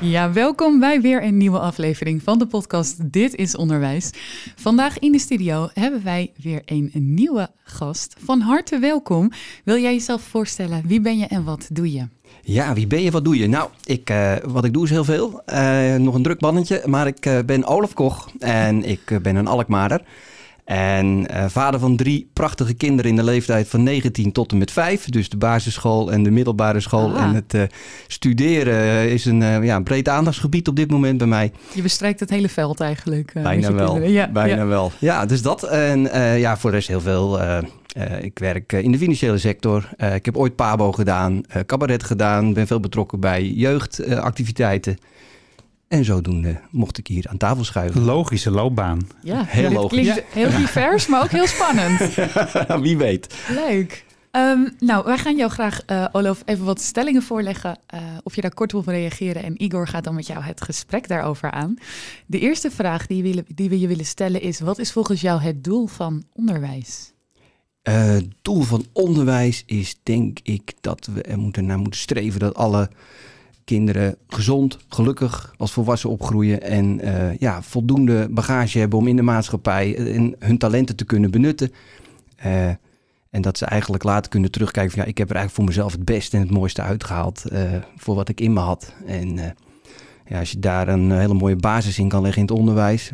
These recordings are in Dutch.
Ja, welkom bij weer een nieuwe aflevering van de podcast Dit is Onderwijs. Vandaag in de studio hebben wij weer een, nieuwe gast. Van harte welkom. Wil jij jezelf voorstellen? Wie ben je en wat doe je? Ja, wie ben je, wat doe je? Nou, ik, uh, wat ik doe is heel veel. Uh, nog een druk mannetje, maar ik uh, ben Olaf Koch en ik ben een Alkmaarder. En uh, vader van drie prachtige kinderen in de leeftijd van 19 tot en met 5. Dus de basisschool en de middelbare school. Ah. En het uh, studeren is een uh, ja, breed aandachtsgebied op dit moment bij mij. Je bestrijkt het hele veld eigenlijk. bijna wel, ja, bijna ja. wel. Ja, dus dat. En ja, voor de rest heel veel. ik werk in de financiële sector. ik heb ooit Pabo gedaan, cabaret gedaan. Ben veel betrokken bij jeugdactiviteiten. En zodoende mocht ik hier aan tafel schuiven. Logische loopbaan. Ja, heel logisch. Klinkt heel divers, maar ook heel spannend. Wie weet. Leuk. Um, nou, wij gaan jou graag, uh, Olof, even wat stellingen voorleggen. Uh, of je daar kort op wil reageren. En Igor gaat dan met jou het gesprek daarover aan. De eerste vraag die, willen, die we je willen stellen is: wat is volgens jou het doel van onderwijs? Uh, het doel van onderwijs is, denk ik, dat we er moeten naar moeten streven dat alle kinderen gezond, gelukkig als volwassen opgroeien en uh, ja, voldoende bagage hebben om in de maatschappij en hun talenten te kunnen benutten. Uh, en dat ze eigenlijk later kunnen terugkijken van ja, ik heb er eigenlijk voor mezelf het beste en het mooiste uitgehaald voor wat ik in me had. En ja, als je daar een hele mooie basis in kan leggen in het onderwijs,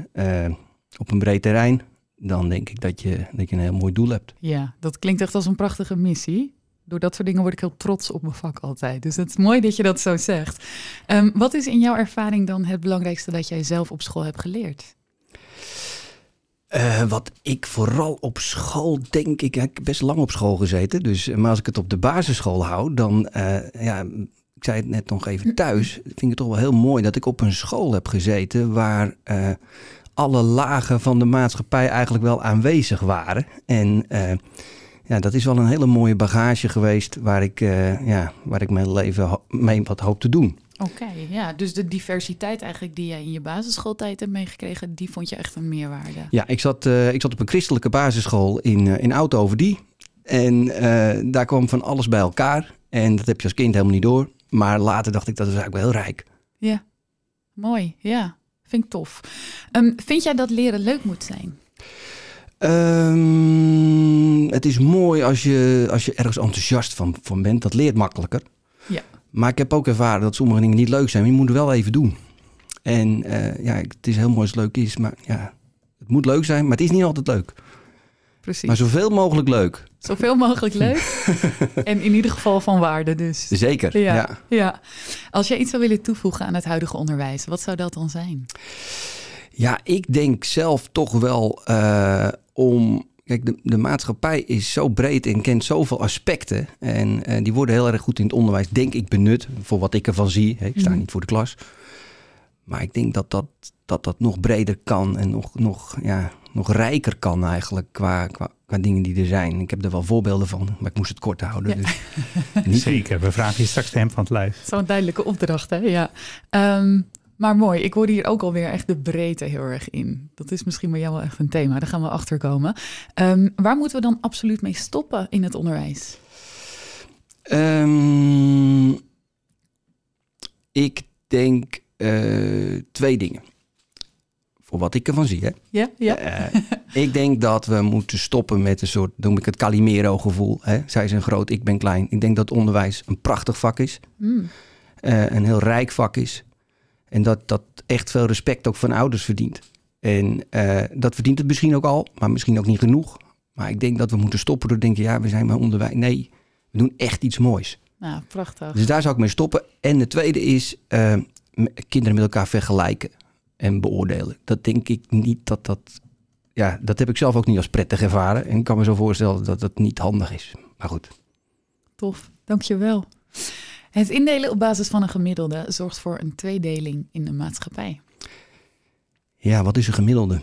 op een breed terrein, dan denk ik dat je, dat je een heel mooi doel hebt. Ja, dat klinkt echt als een prachtige missie door dat soort dingen word ik heel trots op mijn vak altijd. Dus het is mooi dat je dat zo zegt. Um, wat is in jouw ervaring dan het belangrijkste dat jij zelf op school hebt geleerd? Uh, wat ik vooral op school denk, ik heb best lang op school gezeten. Dus, maar als ik het op de basisschool hou, dan, uh, ja, ik zei het net nog even thuis, vind ik het toch wel heel mooi dat ik op een school heb gezeten waar alle lagen van de maatschappij eigenlijk wel aanwezig waren. En ja, dat is wel een hele mooie bagage geweest waar ik, uh, ja, waar ik mijn leven mee wat hoop te doen. Oké, okay, ja, dus de diversiteit eigenlijk die jij in je basisschooltijd hebt meegekregen, die vond je echt een meerwaarde. Ja, ik zat, uh, ik zat op een christelijke basisschool in, uh, in Oud-Overdie. En daar kwam van alles bij elkaar. En dat heb je als kind helemaal niet door. Maar later dacht ik, dat is eigenlijk wel heel rijk. Ja, mooi, ja. Vind ik tof. Um, vind jij dat leren leuk moet zijn? Um, het is mooi als je, als je ergens enthousiast van, van bent. Dat leert makkelijker. Ja. Maar ik heb ook ervaren dat sommige dingen niet leuk zijn. Maar je moet het wel even doen. En uh, ja, het is heel mooi als het leuk is. Maar ja, het moet leuk zijn. Maar het is niet altijd leuk. Precies. Maar zoveel mogelijk leuk. Zoveel mogelijk leuk. en in ieder geval van waarde dus. Zeker, ja, ja. ja. Als jij iets zou willen toevoegen aan het huidige onderwijs, wat zou dat dan zijn? Ja, ik denk zelf toch wel uh, om. Kijk, de, de, maatschappij is zo breed en kent zoveel aspecten. En uh, die worden heel erg goed in het onderwijs, denk ik, benut. Voor wat ik ervan zie. Ik sta mm. niet voor de klas. Maar ik denk dat dat, dat, dat nog breder kan en nog, nog, ja, nog rijker kan eigenlijk qua, qua, qua dingen die er zijn. Ik heb er wel voorbeelden van, maar ik moest het kort houden. Ja. Dus Zeker, we vragen je straks de hem van het lijf. Zo'n duidelijke opdracht, hè? Ja. Um, maar mooi, ik hoor hier ook alweer echt de breedte heel erg in. Dat is misschien bij jou wel echt een thema, daar gaan we achter komen. Um, waar moeten we dan absoluut mee stoppen in het onderwijs? Um, ik denk uh, twee dingen. Voor wat ik ervan zie, hè? Ja, ja. Uh, ik denk dat we moeten stoppen met een soort, noem ik het Calimero-gevoel. Zij zijn groot, ik ben klein. Ik denk dat onderwijs een prachtig vak is. Mm. Uh, een heel rijk vak is. En dat dat echt veel respect ook van ouders verdient. En uh, dat verdient het misschien ook al, maar misschien ook niet genoeg. Maar ik denk dat we moeten stoppen door te denken, ja, we zijn maar onderwijs. Nee, we doen echt iets moois. Nou, prachtig. Dus daar zou ik mee stoppen. En de tweede is uh, kinderen met elkaar vergelijken en beoordelen. Dat denk ik niet dat dat... Ja, dat heb ik zelf ook niet als prettig ervaren. En ik kan me zo voorstellen dat dat niet handig is. Maar goed. Tof, dankjewel. Het indelen op basis van een gemiddelde zorgt voor een tweedeling in de maatschappij. Ja, wat is een gemiddelde?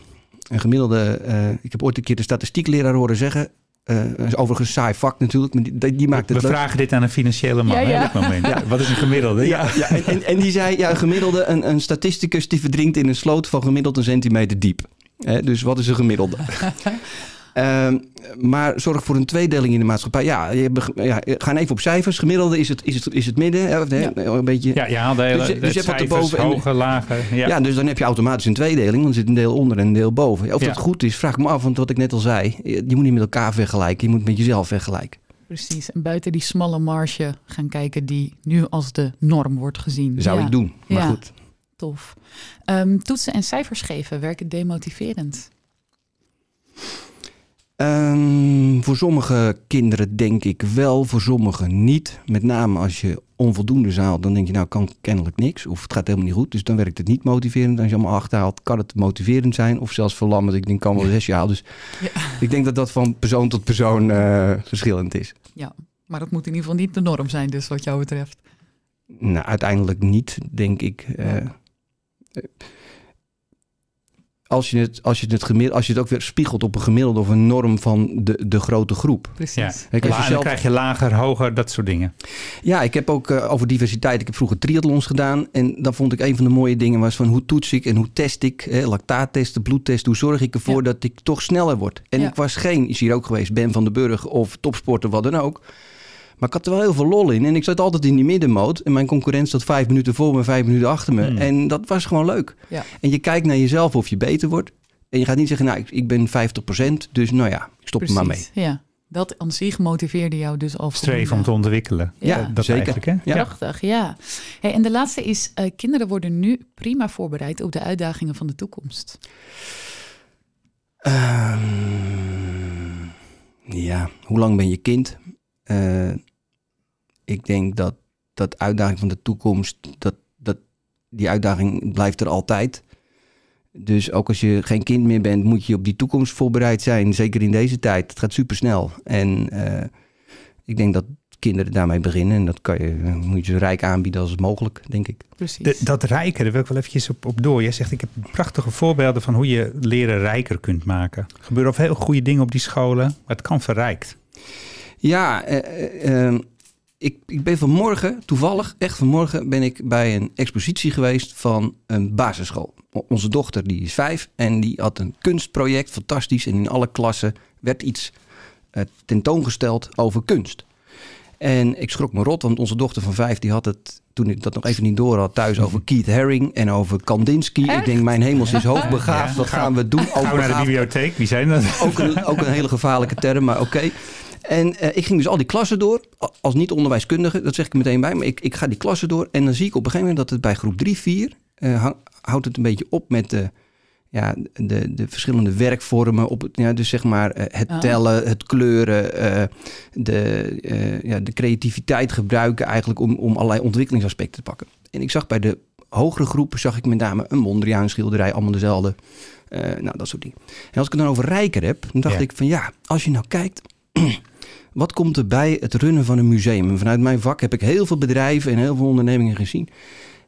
een gemiddelde, eh, ik heb ooit een keer de statistiekleraar horen zeggen. eh, is overigens een saai vak natuurlijk, maar die, die maakt We het leuk. vragen dit aan een financiële man Ja, ja. op dit moment. Wat is een gemiddelde? Ja, ja en, en, en die zei, ja, een gemiddelde, een, een statisticus die verdrinkt in een sloot van gemiddeld een centimeter diep. Hè, dus wat is een gemiddelde? Ehm, maar zorg voor een tweedeling in de maatschappij. Ja, je, ja ga even op cijfers. Gemiddelde is het, is het, is het midden. Hè, of, hè, een beetje, ja. Ja, je haalt de hele Dus je- dus je hebt wat erboven hoge, lage. Ja. dus dan heb je automatisch een tweedeling. Want er zit een deel onder en een deel boven. Of Ja. dat goed is, vraag ik me af. Want wat ik net al zei, je moet niet met elkaar vergelijken. Je moet met jezelf vergelijken. Precies. En buiten die smalle marge gaan kijken die nu als de norm wordt gezien. Zou Ja, ik doen. Maar Ja. goed. Tof. Ehm, toetsen en cijfers geven werken demotiverend. Ehm, voor sommige kinderen denk ik wel, voor sommigen niet. Met name als je onvoldoende zaalt, dan denk je nou kan kennelijk niks. Of het gaat helemaal niet goed, dus dan werkt het niet motiverend. Als je allemaal achterhaalt, kan het motiverend zijn. Of zelfs verlammend. Ik denk kan wel zes jaar. Dus ik denk dat dat van persoon tot persoon eh, verschillend is. Ja, maar dat moet in ieder geval niet de norm zijn, dus wat jou betreft. Nou, uiteindelijk niet, denk ik. Eh, eh, als, je het, als, je het gemiddeld, als je het ook weer spiegelt op een gemiddelde of een norm van de, de grote groep. Precies. Ja. Kijk, als La- je en zelf- dan krijg je lager, hoger, dat soort dingen. Ja, ik heb ook eh, over diversiteit. Ik heb vroeger triathlons gedaan. En dan vond ik een van de mooie dingen was van hoe toets ik en hoe test ik. Hè, lactaattesten, bloedtesten. Hoe zorg ik ervoor Ja. dat ik toch sneller word. En Ja. ik was geen, is hier ook geweest, Ben van den Burg of topsporter, wat dan ook. Maar ik had er wel heel veel lol in. En ik zat altijd in die middenmoot. En mijn concurrent zat vijf minuten voor me, vijf minuten achter me. Hmm. En dat was gewoon leuk. Ja. En je kijkt naar jezelf of je beter wordt. En je gaat niet zeggen, nou, ik, ik ben 50%. Dus nou ja, ik stop er maar mee. Precies, Ja, dat aan zich motiveerde jou dus al Streven om te ontwikkelen. Ja, dat, dat zeker. eigenlijk, hè? Ja. Prachtig, ja. Hey, en de laatste is, eh, kinderen worden nu prima voorbereid op de uitdagingen van de toekomst. Ehm, ja, hoe lang ben je kind? Eh, ik denk dat dat uitdaging van de toekomst, dat, dat, die uitdaging blijft er altijd. Dus ook als je geen kind meer bent, moet je op die toekomst voorbereid zijn. Zeker in deze tijd. Het gaat supersnel. En eh, ik denk dat kinderen daarmee beginnen. En dat kan je, moet je zo rijk aanbieden als mogelijk, denk ik. Precies. De- dat rijker, daar wil ik wel eventjes op, op door. Jij zegt, ik heb prachtige voorbeelden van hoe je leren rijker kunt maken. Er gebeuren of heel goede dingen op die scholen, maar het kan verrijkt. Ja, ehm, ik, ik ben vanmorgen, toevallig, echt vanmorgen, ben ik bij een expositie geweest van een basisschool. Onze dochter die is vijf en die had een kunstproject, fantastisch. En in alle klassen werd iets eh, tentoongesteld over kunst. En ik schrok me rot, want onze dochter van vijf die had het, toen ik dat nog even niet door had, thuis over Keith Haring en over Kandinsky. Ik denk, mijn hemels is hoogbegaafd. Ja, Wat ga- gaan we doen? Gaan we naar de bibliotheek? Wie zijn dat? ook een, ook een hele gevaarlijke term, maar oké. En eh, ik ging dus al die klassen door, als niet-onderwijskundige, dat zeg ik meteen bij, maar ik, ik ga die klassen door en dan zie ik op een gegeven moment dat het bij groep 3, 4, eh, houdt het een beetje op met de, ja, de, de verschillende werkvormen, op het, ja, dus zeg maar eh, het Ah. tellen, het kleuren, eh, de, eh, ja, de creativiteit gebruiken eigenlijk om, om allerlei ontwikkelingsaspecten te pakken. En ik zag bij de hogere groepen, zag ik met name een Mondriaan schilderij, allemaal dezelfde. Eh, nou, dat soort dingen. En als ik het dan over rijker heb, dan dacht Ja. ik van ja, als je nou kijkt, wat komt er bij het runnen van een museum? En vanuit mijn vak heb ik heel veel bedrijven en heel veel ondernemingen gezien.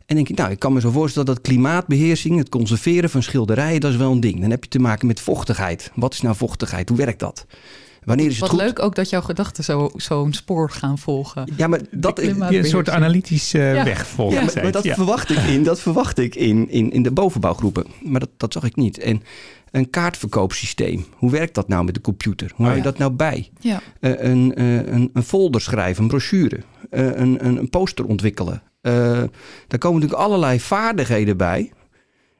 En denk ik, nou, ik kan me zo voorstellen dat klimaatbeheersing, het conserveren van schilderijen, dat is wel een ding. Dan heb je te maken met vochtigheid. Wat is nou vochtigheid? Hoe werkt dat? Wanneer is het Wat goed? leuk ook dat jouw gedachten zo- zo'n spoor gaan volgen. Ja, maar dat, Je een soort beheersing. analytisch eh, Ja. weg volgt. Ja, maar, dat Ja. verwacht ik in, dat verwacht ik in, in, in de bovenbouwgroepen. Maar dat, dat zag ik niet. En een kaartverkoopsysteem. Hoe werkt dat nou met de computer? Hoe hou je Oh ja. dat nou bij? Ja, Eh, een, eh, een, een folder schrijven, een brochure, eh, een, een, een poster ontwikkelen. Eh, daar komen natuurlijk allerlei vaardigheden bij.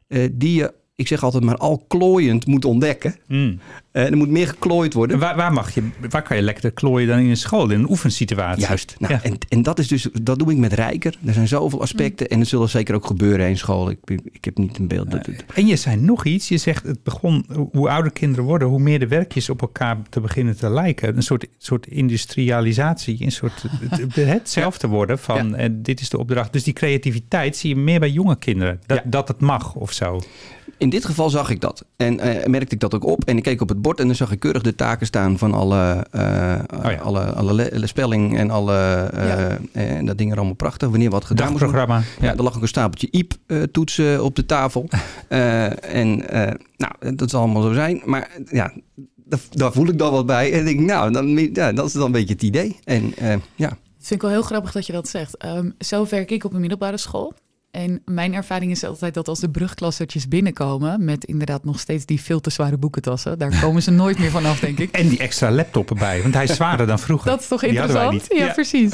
eh, die je, ik zeg altijd maar, al klooiend moet ontdekken. Mm. Eh, er moet meer geklooid worden. En Waar, waar, mag je, waar kan je lekker klooien dan in een school, in een oefensituatie? Juist. Nou, Ja. en, en dat is dus, dat doe ik met Rijker. Er zijn zoveel aspecten en het zullen zeker ook gebeuren in school. Ik, ik heb niet een beeld. dat het- En je zei nog iets. Je zegt, het begon, hoe ouder kinderen worden, hoe meer de werkjes op elkaar te beginnen te lijken. Een soort, soort industrialisatie, een soort het- hetzelfde worden van eh, dit is de opdracht. Dus die creativiteit zie je meer bij jonge kinderen. Dat, Ja. dat het mag of zo. in dit geval zag ik dat. En eh, merkte ik dat ook op. En ik keek op het bord en dan zag ik keurig de taken staan van alle, eh, Oh ja. alle, alle le- le- spelling en alle eh, Ja. en dat ding er allemaal prachtig. Wanneer wat gedaan moest worden. Dagprogramma. Ja, er lag ook een stapeltje IEP-toetsen op de tafel. Eh, en eh, nou, dat zal allemaal zo zijn. Maar ja, daar, daar voel ik dan wat bij. En ik denk, nou, dan, ja, dat is dan een beetje het idee. En eh, ja, vind ik wel heel grappig dat je dat zegt. Ehm, zo werk ik op een middelbare school. En mijn ervaring is altijd dat als de brugklassertjes binnenkomen... met inderdaad nog steeds die veel te zware boekentassen... daar komen ze nooit meer vanaf, denk ik. En die extra laptop erbij, want hij is zwaarder dan vroeger. Dat is toch Die interessant? niet. Ja, precies.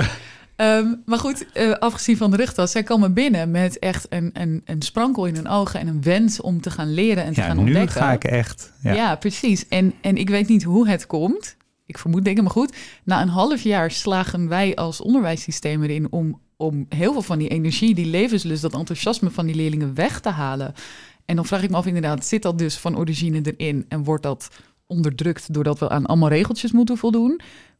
Ehm, maar goed, eh, afgezien van de rugtas, zij komen binnen met echt een, een, een sprankel in hun ogen en een wens om te gaan leren en te Ja, gaan nu ontdekken. ga ik echt. Ja. Ja, precies. En, en ik weet niet hoe het komt. Ik vermoed dingen, maar goed. Na een half jaar slagen wij als onderwijssysteem erin om, om heel veel van die energie, die levenslust, dat enthousiasme van die leerlingen weg te halen. En dan vraag ik me af inderdaad, zit dat dus van origine erin en wordt dat onderdrukt doordat we aan allemaal regeltjes moeten voldoen?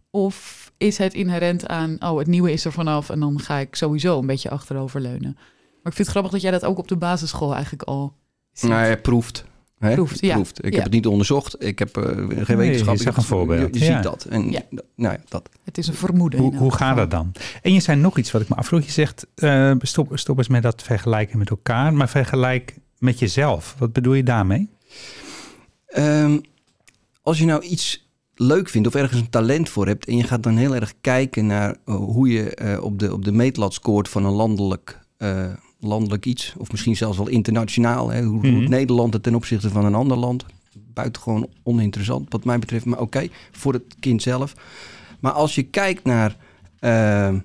Of is het inherent aan, oh, het nieuwe is er vanaf en dan ga ik sowieso een beetje achteroverleunen? Maar ik vind het grappig dat jij dat ook op de basisschool eigenlijk al ziet. nou, ja, proeft. Hè? Proeft, ja. proeft. Ik Ja. heb het niet onderzocht. Ik heb eh, geen Nee, wetenschap. je een voorbeeld. Je, je Ja. ziet dat. En Ja. nou ja, dat. Het is een vermoeden. Hoe, hoe gaat dat dan? En je zei nog iets wat ik me afvroeg. Je zegt, eh, stop, stop eens met dat vergelijken met elkaar, maar vergelijk met jezelf. Wat bedoel je daarmee? Ehm, als je nou iets leuk vindt of ergens een talent voor hebt en je gaat dan heel erg kijken naar eh, hoe je eh, op, de, op de meetlat scoort van een landelijk, eh, landelijk iets, of misschien zelfs wel internationaal, hè, hoe Mhm. doet Nederland het ten opzichte van een ander land. Buitengewoon oninteressant wat mij betreft, maar oké, voor het kind zelf. Maar als je kijkt naar ehm,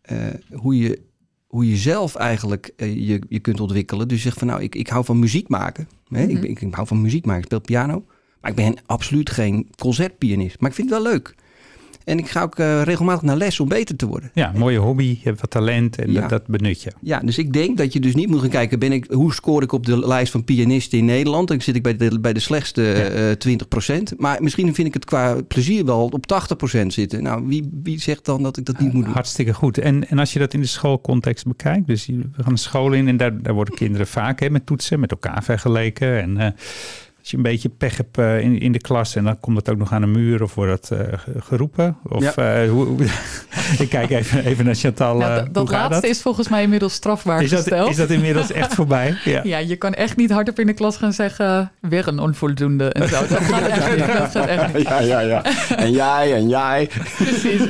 eh, hoe je hoe je zelf eigenlijk eh, je, je kunt ontwikkelen. Dus je zegt van nou, ik, ik hou van muziek maken. Hè? Mhm. ik, ik, ik hou van muziek maken, ik speel piano. Maar ik ben absoluut geen concertpianist. Maar ik vind het wel leuk. En ik ga ook eh, regelmatig naar les om beter te worden. Ja, mooie hobby, je hebt wat talent en Ja. dat, dat benut je. Ja, dus ik denk dat je dus niet moet gaan kijken... Ben ik, hoe scoor ik op de lijst van pianisten in Nederland? Dan zit ik bij de, bij de slechtste Ja. eh 20%. Maar misschien vind ik het qua plezier wel op 80% zitten. Nou, wie, wie zegt dan dat ik dat niet moet doen? Hartstikke goed. En, en als je dat in de schoolcontext bekijkt, dus we gaan een school in en daar, daar worden kinderen vaak hè, met toetsen met elkaar vergeleken. En eh, als je een beetje pech hebt eh, in, in de klas en dan komt dat ook nog aan een muur of wordt dat eh, ge- geroepen. Of eh, hoe, hoe- ik kijk even, even naar Chantal. Nou, dat- dat hoe gaat laatste dat? is volgens mij inmiddels strafbaar Is dat, gesteld. is dat inmiddels echt voorbij? Ja. Ja, je kan echt niet hardop in de klas gaan zeggen... weer een onvoldoende en zo. Dat gaat echt niet. Dat gaat echt niet. Ja, ja, ja. En jij, en jij. Precies.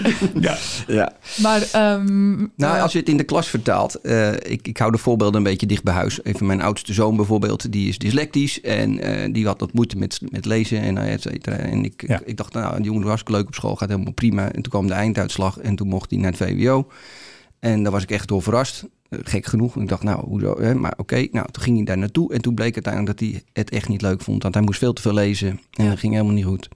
Ja. Ja. Maar ehm, Nou, eh, als je het in de klas vertaalt, eh, ik, ik hou de voorbeelden een beetje dicht bij huis. Even mijn oudste zoon bijvoorbeeld, die is dyslectisch en eh, die had wat moeite met, met lezen en eh, et cetera. En ik, Ja. ik dacht, nou, die jongen was hartstikke leuk op school, gaat helemaal prima. En toen kwam de einduitslag en toen mocht hij naar het VWO. En daar was ik echt door verrast. Eh, Gek genoeg. Ik dacht, nou, hoezo? Hè? Maar oké, nou, toen ging hij daar naartoe. En toen bleek uiteindelijk dat hij het echt niet leuk vond. Want hij moest veel te veel lezen. En Ja. dat ging helemaal niet goed.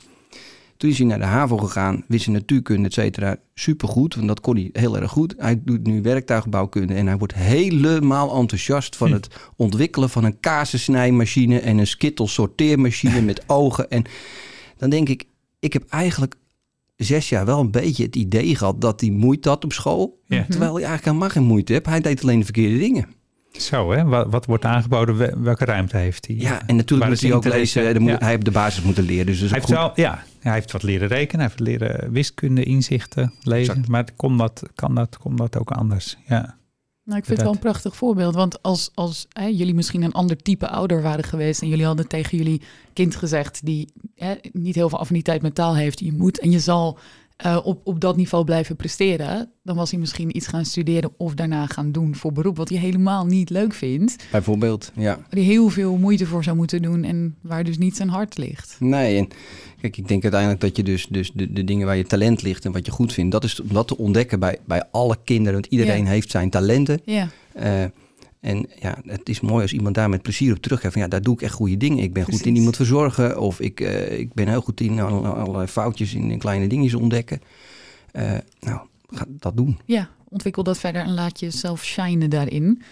Toen is hij naar de HAVO gegaan, wist zijn natuurkunde, et cetera, supergoed. Want dat kon hij heel erg goed. Hij doet nu werktuigbouwkunde en hij wordt helemaal enthousiast van Hm. het ontwikkelen van een kazensnijmachine en een skittel sorteermachine met ogen. En dan denk ik, ik heb eigenlijk zes jaar wel een beetje het idee gehad dat hij moeite had op school. Ja. Terwijl hij eigenlijk helemaal geen moeite heeft. Hij deed alleen de verkeerde dingen. Zo, hè? Wat, wat wordt aangeboden? Wel- Welke ruimte heeft hij? Ja, en natuurlijk moet is hij ook lezen. Moet, Ja. Hij heeft de basis moeten leren. Dus Hij heeft, goed. wel, ja, hij heeft wat leren rekenen, hij heeft leren wiskunde, inzichten, lezen. Exact. Maar kon dat, kan, dat, kon dat ook anders? Ja. Nou, ik vind het wel een prachtig voorbeeld. Want als, als hè, jullie misschien een ander type ouder waren geweest... en jullie hadden tegen jullie kind gezegd... die hè, niet heel veel affiniteit met taal heeft... je moet en je zal eh, op, op dat niveau blijven presteren... dan was hij misschien iets gaan studeren of daarna gaan doen voor beroep... wat hij helemaal niet leuk vindt. Bijvoorbeeld, ja. Waar hij heel veel moeite voor zou moeten doen... en waar dus niet zijn hart ligt. Nee, en kijk, ik denk uiteindelijk dat je dus, dus de, de dingen waar je talent ligt en wat je goed vindt, dat is om dat te ontdekken bij, bij alle kinderen. Want iedereen Ja. heeft zijn talenten. Ja, Eh, en ja, het is mooi als iemand daar met plezier op teruggeeft. Van ja, daar doe ik echt goede dingen. Ik ben goed in iemand verzorgen. Of ik, eh, ik ben heel goed in alle- allerlei foutjes in, in kleine dingetjes ontdekken. Eh, nou, ga dat doen. ja, ontwikkel dat verder en laat jezelf shinen daarin.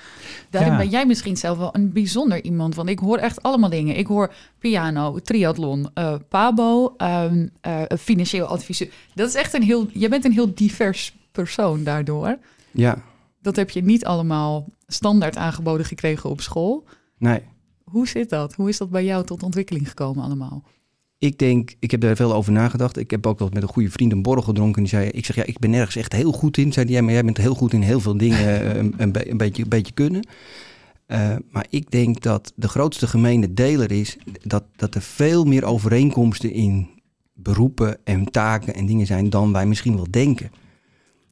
Daarin Ja. ben jij misschien zelf wel een bijzonder iemand. Want ik hoor echt allemaal dingen. Ik hoor piano, triathlon, eh, pabo, ehm, eh, financieel adviseur. Dat is echt een heel... Je bent een heel divers persoon daardoor. Ja, Dat heb je niet allemaal standaard aangeboden gekregen op school. nee. Hoe zit dat? Hoe is dat bij jou tot ontwikkeling gekomen allemaal? Ik denk, ik heb daar veel over nagedacht. Ik heb ook wel met een goede vriend een borrel gedronken. En die zei, ik zeg, ja, ik ben nergens echt heel goed in. Zei hij, maar jij bent heel goed in heel veel dingen eh, een, een, be- een beetje, een beetje kunnen. Uh, maar ik denk dat de grootste gemene deler is dat, dat er veel meer overeenkomsten in beroepen en taken en dingen zijn dan wij misschien wel denken.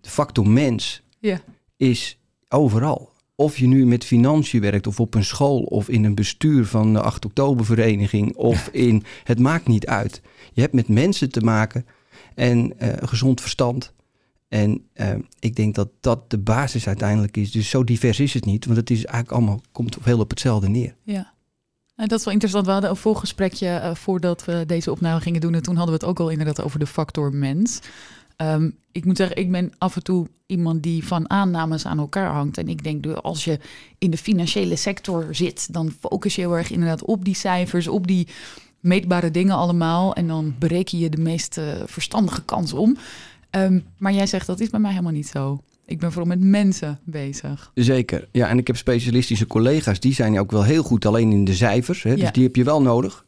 De factor mens Ja. is overal. Of je nu met financiën werkt, of op een school, of in een bestuur van de 8 oktobervereniging, of in. Het maakt niet uit. Je hebt met mensen te maken en eh, gezond verstand. En uh, ik denk dat dat de basis uiteindelijk is. Dus zo divers is het niet, want het is eigenlijk allemaal, komt veel op hetzelfde neer. Ja. En dat is wel interessant. We hadden een volgesprekje uh, voordat we deze opname gingen doen. En toen hadden we het ook al inderdaad over de factor mens. Um, ik moet zeggen, ik ben af en toe iemand die van aannames aan elkaar hangt. En ik denk, als je in de financiële sector zit, dan focus je heel erg inderdaad op die cijfers, op die meetbare dingen allemaal. En dan bereken je de meest uh, verstandige kans om. Um, maar jij zegt, dat is bij mij helemaal niet zo. Ik ben vooral met mensen bezig. Zeker. Ja, en ik heb specialistische collega's, die zijn ook wel heel goed alleen in de cijfers. Hè? Dus die heb je wel nodig.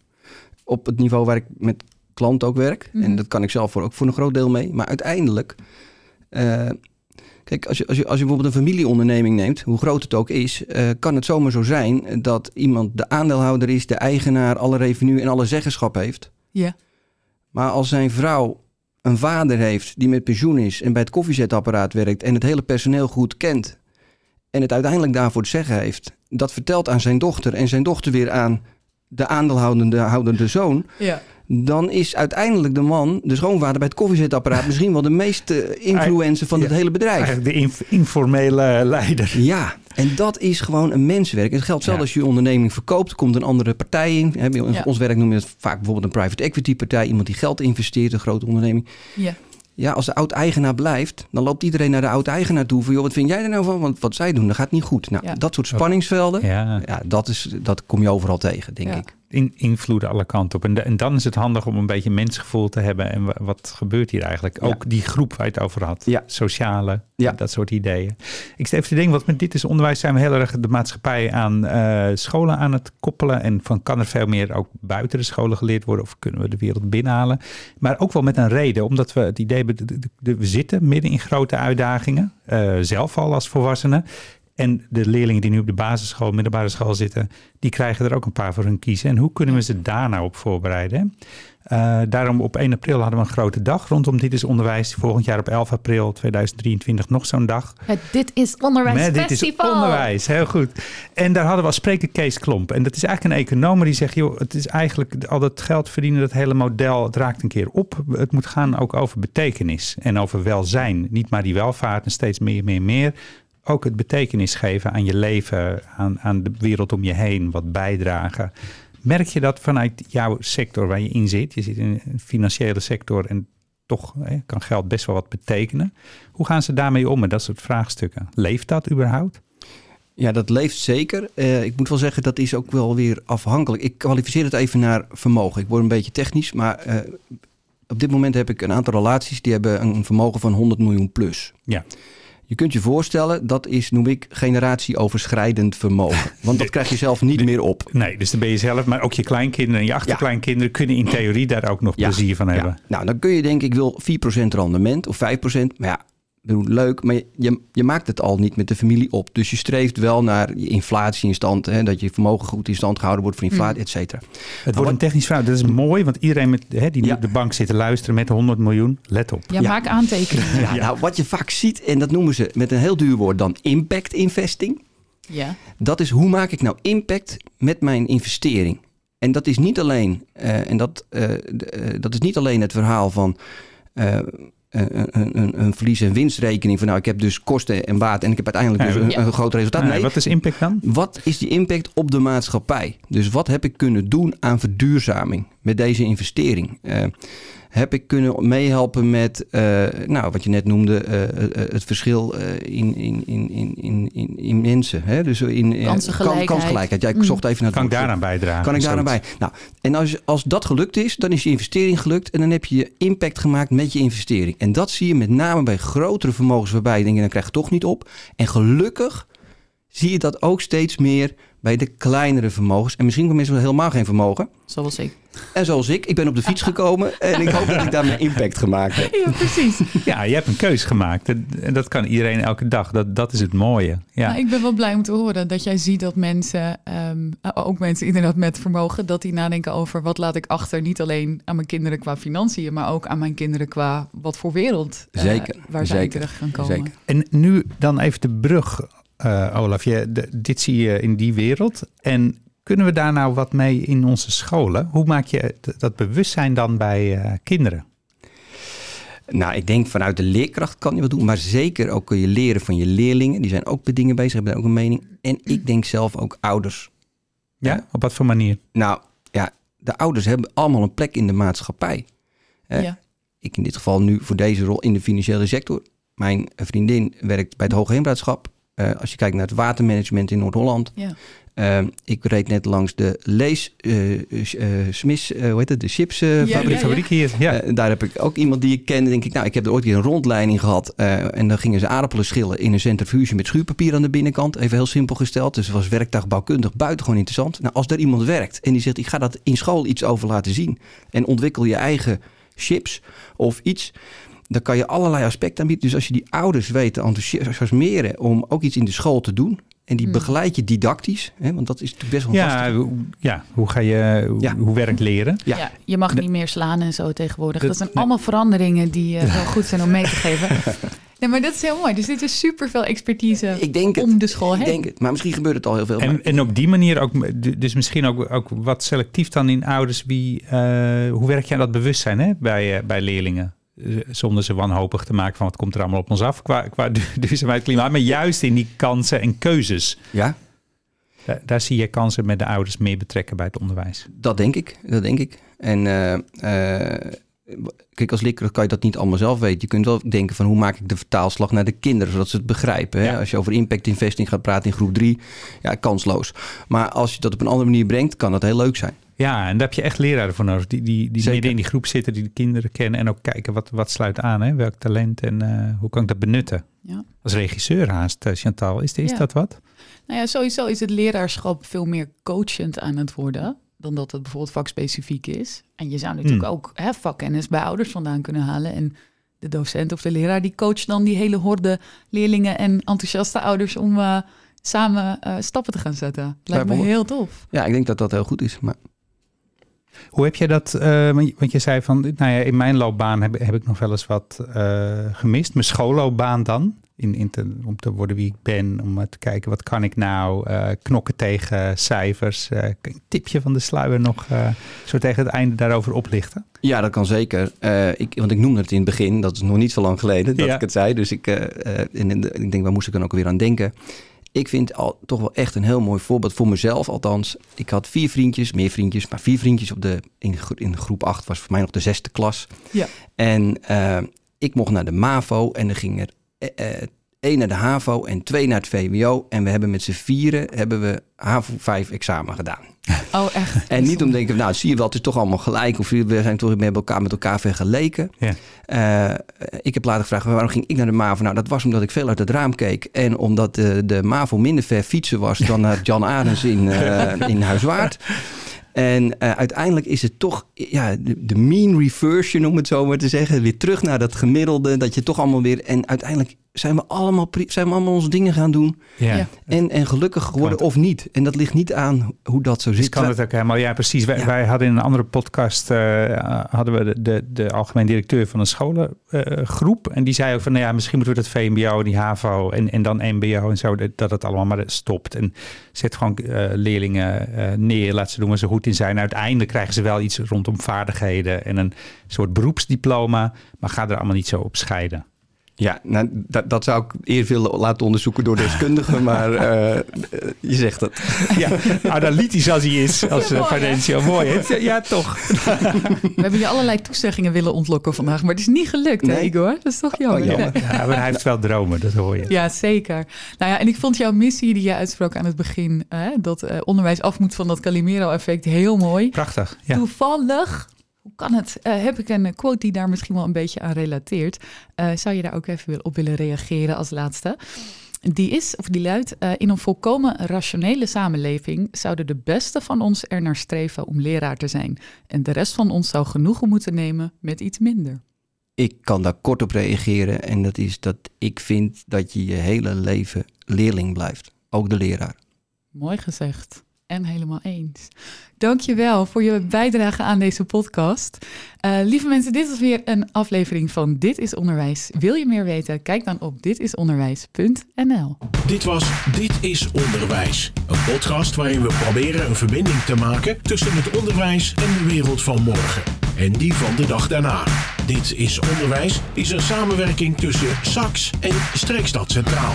Op het niveau waar ik met klant ook werk. Mm -hmm. En dat kan ik zelf voor, ook voor een groot deel mee. Maar uiteindelijk, uh, kijk, als je, als, je, als je bijvoorbeeld een familieonderneming neemt, hoe groot het ook is, uh, kan het zomaar zo zijn dat iemand de aandeelhouder is, de eigenaar, alle revenue en alle zeggenschap heeft. Ja. Maar als zijn vrouw een vader heeft die met pensioen is en bij het koffiezetapparaat werkt en het hele personeel goed kent en het uiteindelijk daarvoor te zeggen heeft, dat vertelt aan zijn dochter en zijn dochter weer aan de aandeelhoudende houdende zoon. Ja dan is uiteindelijk de man, de schoonvader bij het koffiezetapparaat, misschien wel de meeste influencer van het ja, hele bedrijf. Eigenlijk de inf informele leider. Ja, en dat is gewoon een menswerk. Het geldt zelfs ja. als je je onderneming verkoopt, komt een andere partij in. In ja. ons werk noemen we het vaak bijvoorbeeld een private equity partij, iemand die geld investeert, een grote onderneming. Ja. Ja, als de oud-eigenaar blijft, dan loopt iedereen naar de oud-eigenaar toe. Van, joh, wat vind jij er nou van? Want wat zij doen, dat gaat niet goed. Nou, Ja. dat soort spanningsvelden, Ja. ja, dat, is, dat kom je overal tegen, denk Ja. ik. In, invloeden alle kanten op. En, de- en dan is het handig om een beetje mensgevoel te hebben. En wa- wat gebeurt hier eigenlijk? Ja. Ook die groep waar je het over had. Ja. Sociale, Ja. dat soort ideeën. Ik stel even te denken, wat met dit is onderwijs zijn we heel erg de maatschappij aan eh, scholen aan het koppelen. En van kan er veel meer ook buiten de scholen geleerd worden? Of kunnen we de wereld binnenhalen? Maar ook wel met een reden. Omdat we het idee hebben, we zitten midden in grote uitdagingen. eh, zelf al als volwassenen. En de leerlingen die nu op de basisschool, middelbare school zitten, die krijgen er ook een paar voor hun kiezen. En hoe kunnen we ze daar nou op voorbereiden? Eh, daarom op 1 april hadden we een grote dag rondom Dit is Onderwijs. Volgend jaar op 11 april 2023 nog zo'n dag. Het Dit is Onderwijs Nee, dit is onderwijs, heel goed. En daar hadden we als spreker Kees Klomp. En dat is eigenlijk een econoom die zegt... joh, het is eigenlijk al dat geld verdienen, dat hele model... het raakt een keer op. Het moet gaan ook over betekenis en over welzijn. Niet maar die welvaart en steeds meer, meer, meer. Ook het betekenis geven aan je leven, aan, aan de wereld om je heen, wat bijdragen. Merk je dat vanuit jouw sector waar je in zit? Je zit in een financiële sector en toch hè, kan geld best wel wat betekenen. Hoe gaan ze daarmee om met dat soort vraagstukken? Leeft dat überhaupt? Ja, dat leeft zeker. Eh, ik moet wel zeggen, dat is ook wel weer afhankelijk. Ik kwalificeer het even naar vermogen. Ik word een beetje technisch, maar eh, op dit moment heb ik een aantal relaties die hebben een vermogen van 100 miljoen plus. Ja. Je kunt je voorstellen, dat is, noem ik, generatieoverschrijdend vermogen. Want dat krijg je zelf niet meer op. Nee, dus dan ben je zelf, maar ook je kleinkinderen en je achterkleinkinderen kunnen in theorie daar ook nog Ja, plezier van hebben. Ja. Nou, dan kun je denken, ik wil 4% rendement of 5%. Maar ja, bedoel, leuk, maar je, je maakt het al niet met de familie op. Dus je streeft wel naar je inflatie in stand. Hè, dat je vermogen goed in stand gehouden wordt voor inflatie, et cetera. Het wordt een technisch vraag. Dat is mooi, want iedereen met, hè, die nu Ja. op de bank zit te luisteren met 100 miljoen, let op. Ja, Ja. maak aantekeningen. Ja, Nou, wat je vaak ziet, en dat noemen ze met een heel duur woord dan impact investing. Ja. Dat is hoe maak ik nou impact met mijn investering? En dat is niet alleen, eh, en dat, eh, eh, dat is niet alleen het verhaal van eh, een, een, een, een verlies- en winstrekening. Van nou, ik heb dus kosten en baat en ik heb uiteindelijk dus een, Ja. een groot resultaat. Nee, Nee, Wat is impact dan? wat is die impact op de maatschappij? Dus wat heb ik kunnen doen aan verduurzaming met deze investering? Eh, heb ik kunnen meehelpen met, eh, nou, wat je net noemde, eh, eh, het verschil eh, in, in, in, in, in, in, in mensen. Hè? Dus in Kansengelijkheid. kan- kansgelijkheid. Ja, ik Mm. zocht even naar Kan ik daaraan bijdragen? Kan ik daaraan bij? Nou, en als, als dat gelukt is, dan is je investering gelukt. En dan heb je je impact gemaakt met je investering. En dat zie je met name bij grotere vermogens waarbij je denkt, dan krijg je toch niet op. En gelukkig zie je dat ook steeds meer bij de kleinere vermogens. En misschien voor mensen met helemaal geen vermogen. Zoals ik. En zoals ik, ik ben op de fiets gekomen en ik hoop dat ik daarmee impact gemaakt heb. Ja, precies. Ja, je hebt een keus gemaakt. En en dat kan iedereen elke dag. Dat, dat is het mooie. Ja. Nou, ik ben wel blij om te horen dat jij ziet dat mensen, ehm, ook mensen inderdaad met vermogen, dat die nadenken over wat laat ik achter. Niet alleen aan mijn kinderen qua financiën, maar ook aan mijn kinderen qua wat voor wereld eh, Zeker, waar zij terecht gaan komen. zeker. En nu dan even de brug, eh, Olaf. Je, de- dit zie je in die wereld. En kunnen we daar nou wat mee in onze scholen? Hoe maak je dat bewustzijn dan bij eh, kinderen? Nou, ik denk vanuit de leerkracht kan je wat doen, maar zeker ook kun je leren van je leerlingen. Die zijn ook met dingen bezig, hebben daar ook een mening. En ik denk zelf ook ouders. Ja, op wat voor manier? Nou ja, de ouders hebben allemaal een plek in de maatschappij. Hè? Ja. Ik in dit geval nu voor deze rol in de financiële sector. Mijn vriendin werkt bij het Hoogheemraadschap. Eh als je kijkt naar het watermanagement in Noord-Holland. Ja. Eh, ik reed net langs de Lees, eh eh, Smith, eh, hoe heet het, de chipsfabriek. Ja, Fabriek, ja. fabriek hier. Ja. Daar heb ik ook iemand die ik ken. denk ik, nou, ik heb er ooit een rondleiding gehad. eh, en dan gingen ze aardappelen schillen in een centrifuge met schuurpapier aan de binnenkant. Even heel simpel gesteld. Dus het was werktuigbouwkundig buitengewoon interessant. Nou, als daar iemand werkt en die zegt, ik ga dat in school iets over laten zien. En ontwikkel je eigen chips of iets. Dan kan je allerlei aspecten aanbieden. Dus als je die ouders weet te enthousiasmeren om ook iets in de school te doen. En die Hmm. begeleid je didactisch. Hè, want dat is natuurlijk best wel lastig. Ja, hoe- ja, hoe ga je, hoe, Ja. hoe werkt leren? Ja. Ja. je mag niet meer slaan en zo tegenwoordig. Dat- Dat zijn nee. allemaal veranderingen die eh, wel goed zijn om mee te geven. Nee, maar dat is heel mooi. Dus dit is super veel expertise Ik denk het. om de school Ik heen. denk het. Maar misschien gebeurt het al heel veel. maar- En, en op die manier ook, dus misschien ook, ook wat selectief dan in ouders. Wie, eh, hoe werk je aan dat bewustzijn hè, bij, eh, bij leerlingen? Zonder ze wanhopig te maken van wat komt er allemaal op ons af qua, qua du- duurzaamheid, klimaat. Maar juist in die kansen en keuzes. ja, Daar, daar zie je kansen met de ouders meer betrekken bij het onderwijs. Dat denk ik, dat denk ik. En eh, eh, kijk, als leerkracht kan je dat niet allemaal zelf weten. Je kunt wel denken van hoe maak ik de vertaalslag naar de kinderen, zodat ze het begrijpen. Hè? Ja. Als je over impact investing gaat praten in groep 3, ja, kansloos. Maar als je dat op een andere manier brengt, kan dat heel leuk zijn. Ja, en daar heb je echt leraren voor nodig. Die, die, die Zeker. midden in die groep zitten, die de kinderen kennen. En ook kijken wat, wat sluit aan. Hè? Welk talent en eh, hoe kan ik dat benutten? Ja. Als regisseur haast, eh, Chantal. Is, is Ja. dat wat? Nou ja, sowieso is het leraarschap veel meer coachend aan het worden dan dat het bijvoorbeeld vakspecifiek is. En je zou natuurlijk Hmm. ook hè, vakkennis bij ouders vandaan kunnen halen. En de docent of de leraar die coacht dan die hele horde leerlingen en enthousiaste ouders om eh, samen eh, stappen te gaan zetten. Lijkt me heel tof. Ja, ik denk dat dat heel goed is. Maar Hoe heb je dat, eh, want je- zei van, nou ja, in mijn loopbaan heb, heb ik nog wel eens wat eh, gemist. Mijn schoolloopbaan dan, in, in te, om te worden wie ik ben, om eh, te kijken wat kan ik nou, eh, knokken tegen cijfers. Eh, een tipje van de sluier nog eh, zo tegen het einde daarover oplichten? ja, dat kan zeker. Eh, ik, want ik noemde het in het begin, dat is nog niet zo lang geleden dat Ja. ik het zei. Dus ik, eh, eh, en, en ik denk, waar moest ik dan ook weer aan denken? Ik vind al toch wel echt een heel mooi voorbeeld voor mezelf althans. Ik had vier vriendjes, meer vriendjes, maar vier vriendjes op de, in, in groep 8 was voor mij nog de zesde klas. Ja. En eh, ik mocht naar de MAVO en er ging er eh, eh, één naar de HAVO en twee naar het VWO. En we hebben met z'n vieren hebben we HAVO 5 examen gedaan. Oh, echt? En niet om te denken, nou zie je wel, het is toch allemaal gelijk. Of we zijn toch met elkaar, met elkaar vergeleken. Ja. Eh, ik heb later gevraagd, waarom ging ik naar de MAVO? Nou, dat was omdat ik veel uit het raam keek. En omdat de, de MAVO minder ver fietsen was dan naar Jan Arens in, eh, in Huiswaard. En eh, uiteindelijk is het toch ja, de, de mean reversion, om het zo maar te zeggen. Weer terug naar dat gemiddelde, dat je toch allemaal weer... En uiteindelijk zijn we allemaal, zijn we allemaal onze dingen gaan doen. Ja. En, en gelukkig geworden of niet. En dat ligt niet aan hoe dat zo Dus zit. kan het ook helemaal, ja precies. Wij, Ja. wij hadden in een andere podcast, eh, hadden we de, de, de algemeen directeur van een scholengroep. en die zei ook van, nou ja, misschien moeten we dat VMBO, die HAVO en, en dan MBO en zo, dat dat het allemaal maar stopt. En zet gewoon eh, leerlingen eh, neer, laat ze doen waar ze goed in zijn. Uiteindelijk krijgen ze wel iets rondom vaardigheden en een soort beroepsdiploma, maar ga er allemaal niet zo op scheiden. Ja, nou, dat, dat zou ik eerst willen laten onderzoeken door deskundigen, maar eh, je zegt het. Ja, analytisch als hij is, als Ja, uh, mooi, hè? financieel mooi. hè? Ja, toch. We hebben je allerlei toezeggingen willen ontlokken vandaag, maar het is niet gelukt, hè. Igor? Dat is toch jammer. Oh, jammer. Ja, maar hij heeft wel dromen, dat hoor je. Ja, zeker. Nou ja, en ik vond jouw missie die je uitsprak aan het begin, hè, dat eh, onderwijs af moet van dat Calimero-effect, heel mooi. Prachtig. Ja. Toevallig, hoe kan het, eh, heb ik een quote die daar misschien wel een beetje aan relateert. Eh, zou je daar ook even op willen reageren als laatste? die is, of die luidt, eh, in een volkomen rationele samenleving zouden de beste van ons er naar streven om leraar te zijn. En de rest van ons zou genoegen moeten nemen met iets minder. Ik kan daar kort op reageren en dat is dat ik vind dat je je hele leven leerling blijft. Ook de leraar. Mooi gezegd. En helemaal eens. Dankjewel voor je bijdrage aan deze podcast. Uh, lieve mensen, dit was weer een aflevering van Dit is Onderwijs. Wil je meer weten? Kijk dan op ditisonderwijs.nl. Dit was Dit is Onderwijs. Een podcast waarin we proberen een verbinding te maken tussen het onderwijs en de wereld van morgen. En die van de dag daarna. Dit is Onderwijs is een samenwerking tussen SAX en Streekstad Centraal.